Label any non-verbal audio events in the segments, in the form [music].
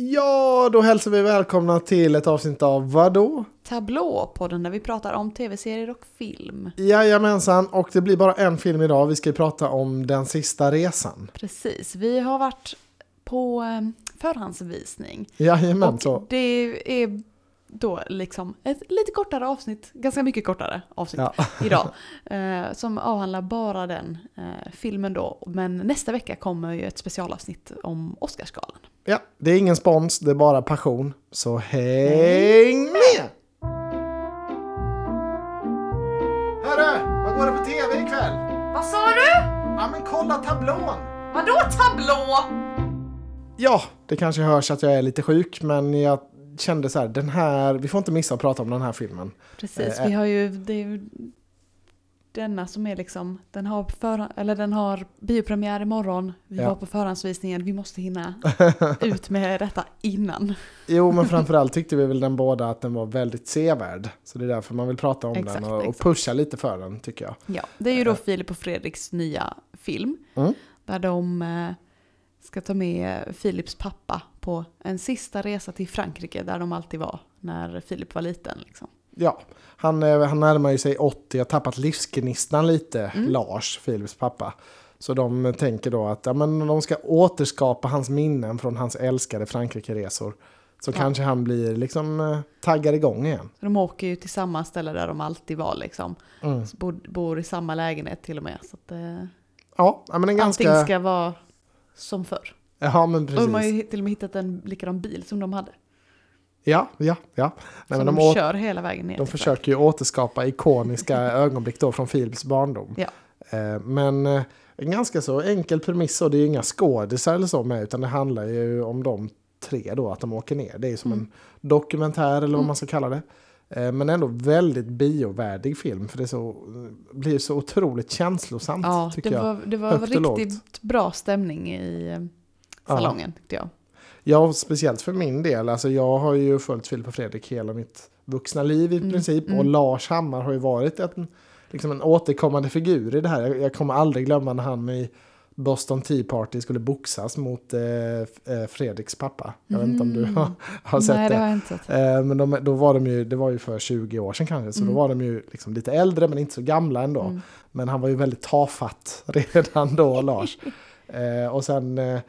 Ja, då hälsar vi välkomna till ett avsnitt av vadå? Tablåpodden där vi pratar om tv-serier och film. Jajamensan, och det blir bara en film idag. Vi ska ju prata om Den sista resan. Precis, vi har varit på eh, förhandsvisning. Jajamän, Och så. det är då liksom ett lite kortare avsnitt, ganska mycket kortare avsnitt Ja. [laughs] idag. Eh, som avhandlar bara den eh, filmen då. Men nästa vecka kommer ju ett specialavsnitt om Oscarsgalan. Ja, det är ingen spons, det är bara passion. Så häng med! Hörru, vad går det på tv ikväll? Vad sa du? Ja, men kolla tablån! Vadå tablå? Ja, det kanske hörs att jag är lite sjuk, men jag kände så här, den här, vi får inte missa att prata om den här filmen. Precis, Eh, vi har ju, det är ju denna som är liksom, den har, för, eller den har biopremiär imorgon, vi Ja. var på förhandsvisningen, vi måste hinna [laughs] ut med detta innan. Jo, men [laughs] framförallt tyckte vi väl den båda att den var väldigt sevärd. Så det är därför man vill prata om Exakt, den och, och pusha lite för den, tycker jag. Ja, det är ju då Filip och Fredriks nya film, Mm. där de eh, ska ta med Filips pappa på en sista resa till Frankrike, där de alltid var när Filip var liten. Liksom. Ja, han, eh, han närmar ju sig 80 och har tappat livsgnistan lite, Mm. Lars, Philips pappa. Så de tänker då att ja, men de ska återskapa hans minnen från hans älskade Frankrike-resor. Så Ja. kanske han blir liksom eh, taggad igång igen. De åker ju till samma ställe där de alltid var, liksom. Mm. Bor, bor i samma lägenhet till och med. Så att, eh, Ja, men en ganska... Allting ska vara som förr. Ja, men Och de har precis. ju till och med hittat en likadan bil som de hade. Ja, ja, ja. Nej, de, de, kör hela vägen ner de försöker ju återskapa ikoniska [laughs] ögonblick då från Philips barndom. Ja. Eh, Men eh, en ganska så enkel premiss så det är ju inga skådisar eller så med utan det handlar ju om de tre då att de åker ner. Det är ju som Mm. en dokumentär eller vad Mm. man ska kalla det. Eh, Men ändå väldigt biovärdig film för det så, blir så otroligt känslosamt Ja, tycker det var, det var och riktigt bra stämning i salongen tyckte jag. Ja, och speciellt för min del. Alltså jag har ju följt Filip och Fredrik hela mitt vuxna liv i Mm, princip. Och mm. Lars Hammar har ju varit en, liksom en återkommande figur i det här. Jag, jag kommer aldrig glömma när han i Boston Tea Party skulle boxas mot eh, eh, Fredriks pappa. Jag vet inte om du Mm. har, har sett Nej, det det. har sett. Eh, men de, då var de ju, det var ju för 20 år sedan kanske, så Mm. då var de ju liksom lite äldre men inte så gamla ändå. Mm. Men han var ju väldigt tafatt [laughs] redan då, Lars. [laughs] Eh, och sen, eh,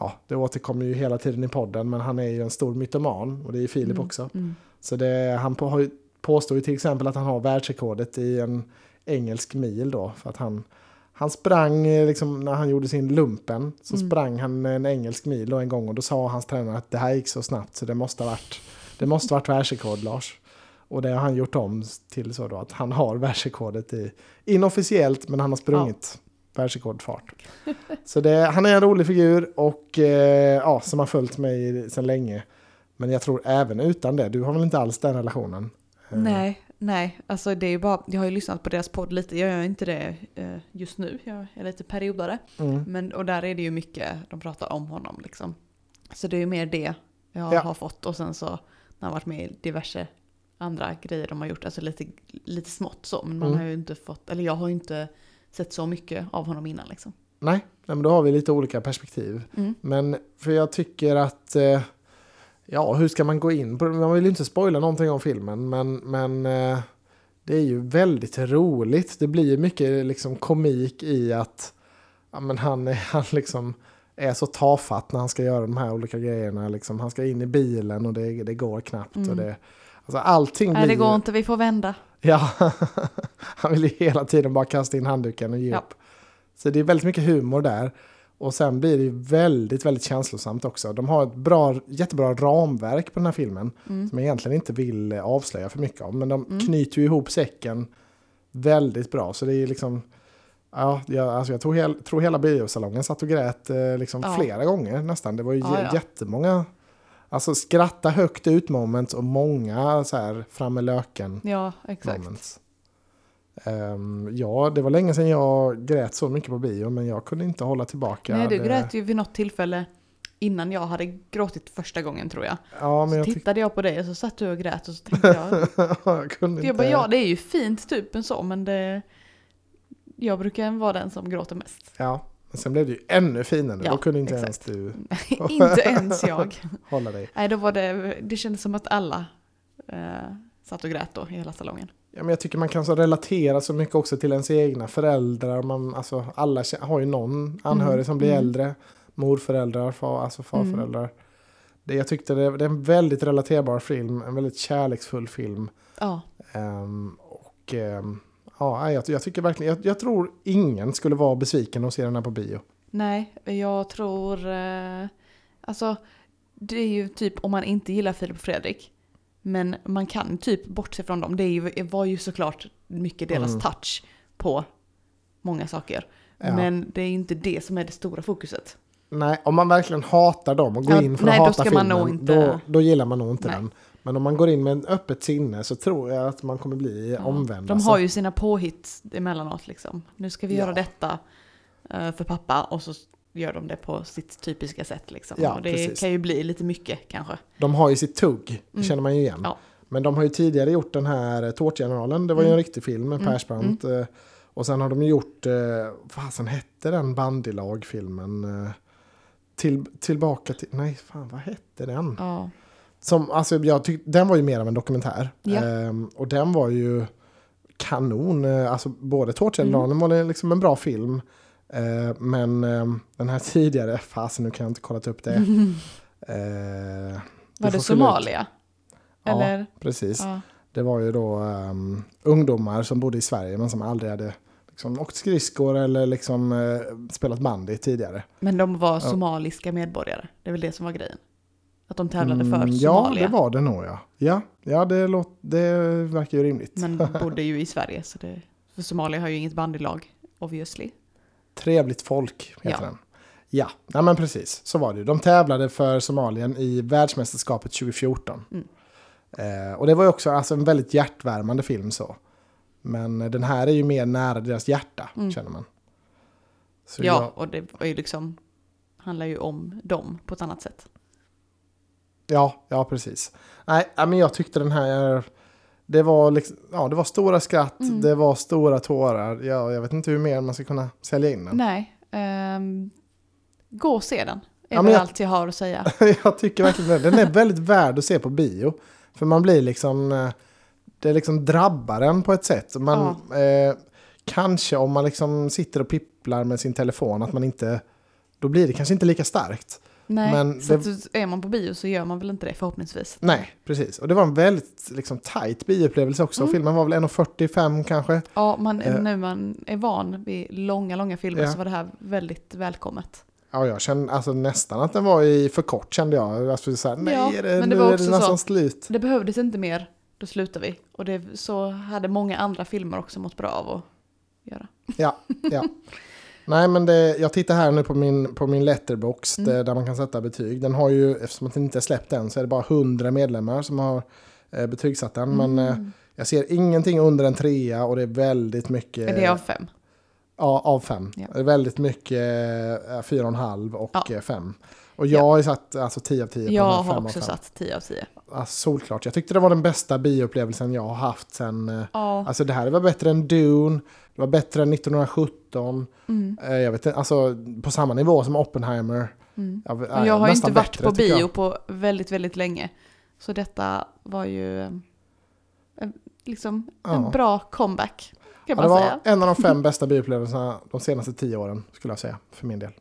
ja, det återkommer ju hela tiden i podden, men han är ju en stor mytoman och det är ju Filip Mm, också. Mm. Så det, han på, har påstår ju till exempel att han har världsrekordet i en engelsk mil då, för att han han sprang, eh, liksom, när han gjorde sin lumpen, så Mm. sprang han en engelsk mil då en gång och då sa hans tränare att det här gick så snabbt så det måste ha varit, det måste ha varit världsrekord Lars. Och det har han gjort om till så då att han har världsrekordet i, inofficiellt men han har sprungit världsrekordfart. Så det, han är en rolig figur och eh, ja, som har följt mig sedan länge. Men jag tror även utan det, du har väl inte alls den relationen? Eh, Nej, nej, alltså det är ju bara, jag har ju lyssnat på deras podd lite, jag gör inte det eh, just nu, jag är lite periodare. Mm. Men, och där är det ju mycket, de pratar om honom liksom. Så det är ju mer det jag Ja. har fått och sen så när han varit med i diverse andra grejer de har gjort, alltså lite, lite smått så. Men man Mm. har ju inte fått, eller jag har ju inte sett så mycket av honom innan liksom. Nej, nej, men då har vi lite olika perspektiv. Mm. Men för jag tycker att, eh, ja hur ska man gå in på det? Man vill ju inte spoila någonting om filmen, men, men eh, det är ju väldigt roligt. Det blir ju mycket liksom komik i att ja, men han, är, [laughs] han liksom är så tafatt när han ska göra de här olika grejerna. Liksom, han ska in i bilen och det, det går knappt. Mm. Och det, alltså allting Nej det blir går inte, vi får vända. Ja, [laughs] han vill ju hela tiden bara kasta in handduken och ge Ja. upp. Så det är väldigt mycket humor där. Och sen blir det väldigt, väldigt känslosamt också. De har ett bra, jättebra ramverk på den här filmen. Mm. Som jag egentligen inte vill eh, avslöja för mycket om. Men de Mm. knyter ju ihop säcken väldigt bra. Så det är liksom... Ja, jag, alltså jag tror, hel, tror hela biosalongen satt och grät eh, liksom Ja. flera gånger nästan. Det var ju Ja, ja. jättemånga... Alltså skratta högt ut moments och många så här fram med löken Ja, exakt. moments. Ehm, ja, det var länge sedan jag grät så mycket på bio, men jag kunde inte hålla tillbaka. Nej, du det, grät ju vid något tillfälle innan jag hade gråtit första gången tror jag. Ja, men Så jag, tyck- tittade jag på dig och så satt du och grät och så tänkte jag, [laughs] jag kunde jag inte. bara, ja det är ju fint typ en så men det, jag brukar vara den som gråter mest. Ja, Men sen blev det ju ännu finare. Ja, Då kunde inte exakt. ens du [laughs] inte ens jag. [laughs] hålla dig. Nej, då var det, det kändes som att alla eh, satt och grät då i hela salongen. Ja, men jag tycker man kan så relatera så mycket också till ens egna föräldrar. Man, alltså, alla har ju någon anhörig Mm, som blir mm. äldre. Morföräldrar, far, alltså farföräldrar. Det, jag tyckte det, det är en väldigt relaterbar film. En väldigt kärleksfull film. Ja, Ehm, och ehm, ja, jag, jag tycker verkligen, jag, jag tror ingen skulle vara besviken att se den här på bio. nej, jag tror... Eh, alltså, det är ju typ om man inte gillar Filip och Fredrik. Men man kan typ bortse från dem. Det är ju, var ju såklart mycket deras Mm. touch på många saker. Ja. Men det är inte det som är det stora fokuset. Nej, om man verkligen hatar dem och går Ja, in för nej, att då hata filmen, inte- då, då gillar man nog inte Nej. den. Men om man går in med en öppet sinne så tror jag att man kommer bli Ja, omvänd. De har ju sina påhitt emellanåt liksom. Nu ska vi Ja. göra detta eh, för pappa och så gör de det på sitt typiska sätt liksom. Ja, och det precis. kan ju bli lite mycket kanske. De har ju sitt tugg, det Mm. känner man ju igen. Ja. Men de har ju tidigare gjort den här eh, Tårtgeneralen, det var ju en Mm. riktig film med Mm, Persbrandt. eh, Och sen har de gjort, vad fasen hette den bandylag-filmen? Till, tillbaka till, nej fan vad hette den? Ja. Som, alltså, jag tyck, den var ju mer av en dokumentär. Ja. Ehm, och den var ju kanon. Eh, Alltså, både Tårtgeneralen Mm. var det liksom en bra film. Eh, men ehm, den här tidigare, fasen nu kan jag inte kolla upp det. [laughs] Du Var det. Somalia? Ja, Eller? precis. Ja. Det var ju då ehm, ungdomar som bodde i Sverige men som aldrig hade liksom, åkt skridskor eller liksom, eh, spelat bandy tidigare. Men de var somaliska medborgare. Det är väl det som var grejen. Att de tävlade för Mm, ja, Somalia. det var det nog ja. Ja, ja det, låt, det verkar ju rimligt. Men [laughs] bodde ju i Sverige. Så det, för Somalia har ju inget bandylag, obviously. Trevligt folk heter Ja. den. Ja, nej men precis. Så var det ju. De tävlade för Somalien i världsmästerskapet 2014. Mm. Eh, och det var ju också alltså, en väldigt hjärtvärmande film så. Men den här är ju mer nära deras hjärta, Mm. känner man. Så ja, jag- och det var ju liksom, handlar ju om dem på ett annat sätt. Ja, ja precis. Nej, ja, men jag tyckte den här... Det var, liksom, ja, det var stora skratt, Mm. det var stora tårar. Ja, jag vet inte hur mer man ska kunna sälja in den. Nej, ehm, gå och se den. Är Ja, väl jag- allt jag har att säga. [laughs] jag tycker verkligen det. Den är väldigt värd att se på bio. För man blir liksom... eh, Det liksom drabbar en på ett sätt. Man, eh, kanske om man liksom sitter och pipplar med sin telefon att man inte... Då blir det kanske inte lika starkt. Nej, Men så det- är man på bio så gör man väl inte det förhoppningsvis. Nej, precis. Och det var en väldigt liksom, tight bioupplevelse också. Mm. Filmen var väl 1.45 kanske. Ja, man, Eh. nu man är van vid långa, långa filmer Ja. så var det här väldigt välkommet. Ja, jag kände alltså, nästan att den var i för kort kände jag. Alltså, så här, nej, Ja, är det, men det nu var är också det nästan så. slut. Det behövdes inte mer, då slutar vi. Och det, så hade många andra filmer också mått bra av att göra. Ja, ja. [laughs] Nej, men det, jag tittar här nu på min, på min letterbox Mm. där, man kan sätta betyg. Den har ju, eftersom den inte är släppt än, så är det bara 100 medlemmar som har eh, betygsatt den. Men eh, Mm. jag ser ingenting under en trea och det är väldigt mycket... Är det av fem? Ja, av fem. Ja. Det är väldigt mycket eh, fyra och en halv och Ja. eh, fem. Och jag har ju satt alltså 10 av 10 på Jag har också fem. satt 10 av 10. Alltså, solklart. Jag tyckte det var den bästa bioupplevelsen jag har haft sen... eh, Ja. Alltså det här var bättre än Dune. Det var bättre än 1917. Mm. Eh, Jag vet inte, alltså på samma nivå som Oppenheimer. Mm. Ja, Och jag har nästan inte varit bättre, på bio jag. på väldigt, väldigt länge. Så detta var ju eh, liksom en Ja. bra comeback. Kan Ja, det man var säga. en av de fem [laughs] bästa bioupplevelserna de senaste tio åren, skulle jag säga, för min del.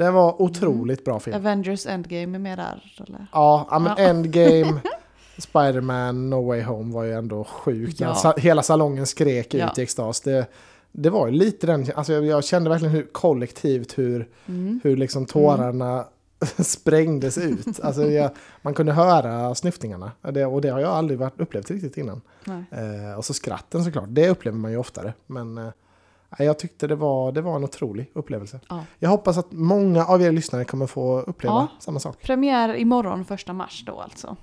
Det var otroligt bra film. Avengers Endgame är med där. Eller? Ja, ja, men Ja. Endgame, [laughs] Spider-Man, No Way Home var ju ändå sjukt. Ja. Hela salongen skrek ut Ja. i extas. Det, det var ju lite den, alltså jag, jag kände verkligen hur kollektivt hur, Mm. hur liksom tårarna [laughs] sprängdes ut. Alltså jag, man kunde höra snyftningarna. Det, och det har jag aldrig varit, upplevt riktigt innan. Eh, och så skratten såklart, det upplever man ju oftare. Men eh, jag tyckte det var, det var en otrolig upplevelse. Ja. Jag hoppas att många av er lyssnare kommer få uppleva Ja. samma sak. Premiär imorgon, första mars då alltså.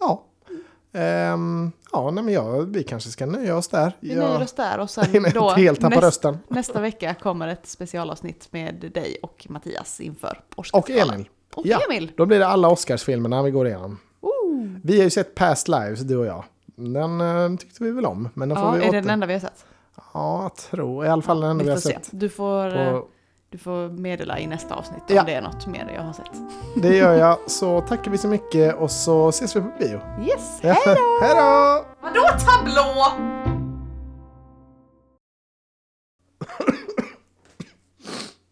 Ja. Ehm, ja, nej, men jag, vi kanske ska nöja oss där. Vi jag, nöjer oss där och [laughs] sen då helt näst, rösten. nästa vecka kommer ett specialavsnitt med dig och Mattias inför Och Oscarsgalan. Emil. Och Ja. Emil! Då blir det alla Oscarsfilmerna vi går igenom. Ooh. Vi har ju sett Past Lives, du och jag. Den eh, tyckte vi väl om. Men den får Ja, vi är det åter... den enda vi har sett? Ja, jag tror. I alla fall den enda vi har se. sett. Du får eh, På... Du får meddela i nästa avsnitt Ja. om det är något mer jag har sett. Det gör jag. [laughs] Så tackar vi så mycket och så ses vi på bio. Yes, Ja. hej då! Hej då! Vadå tablå?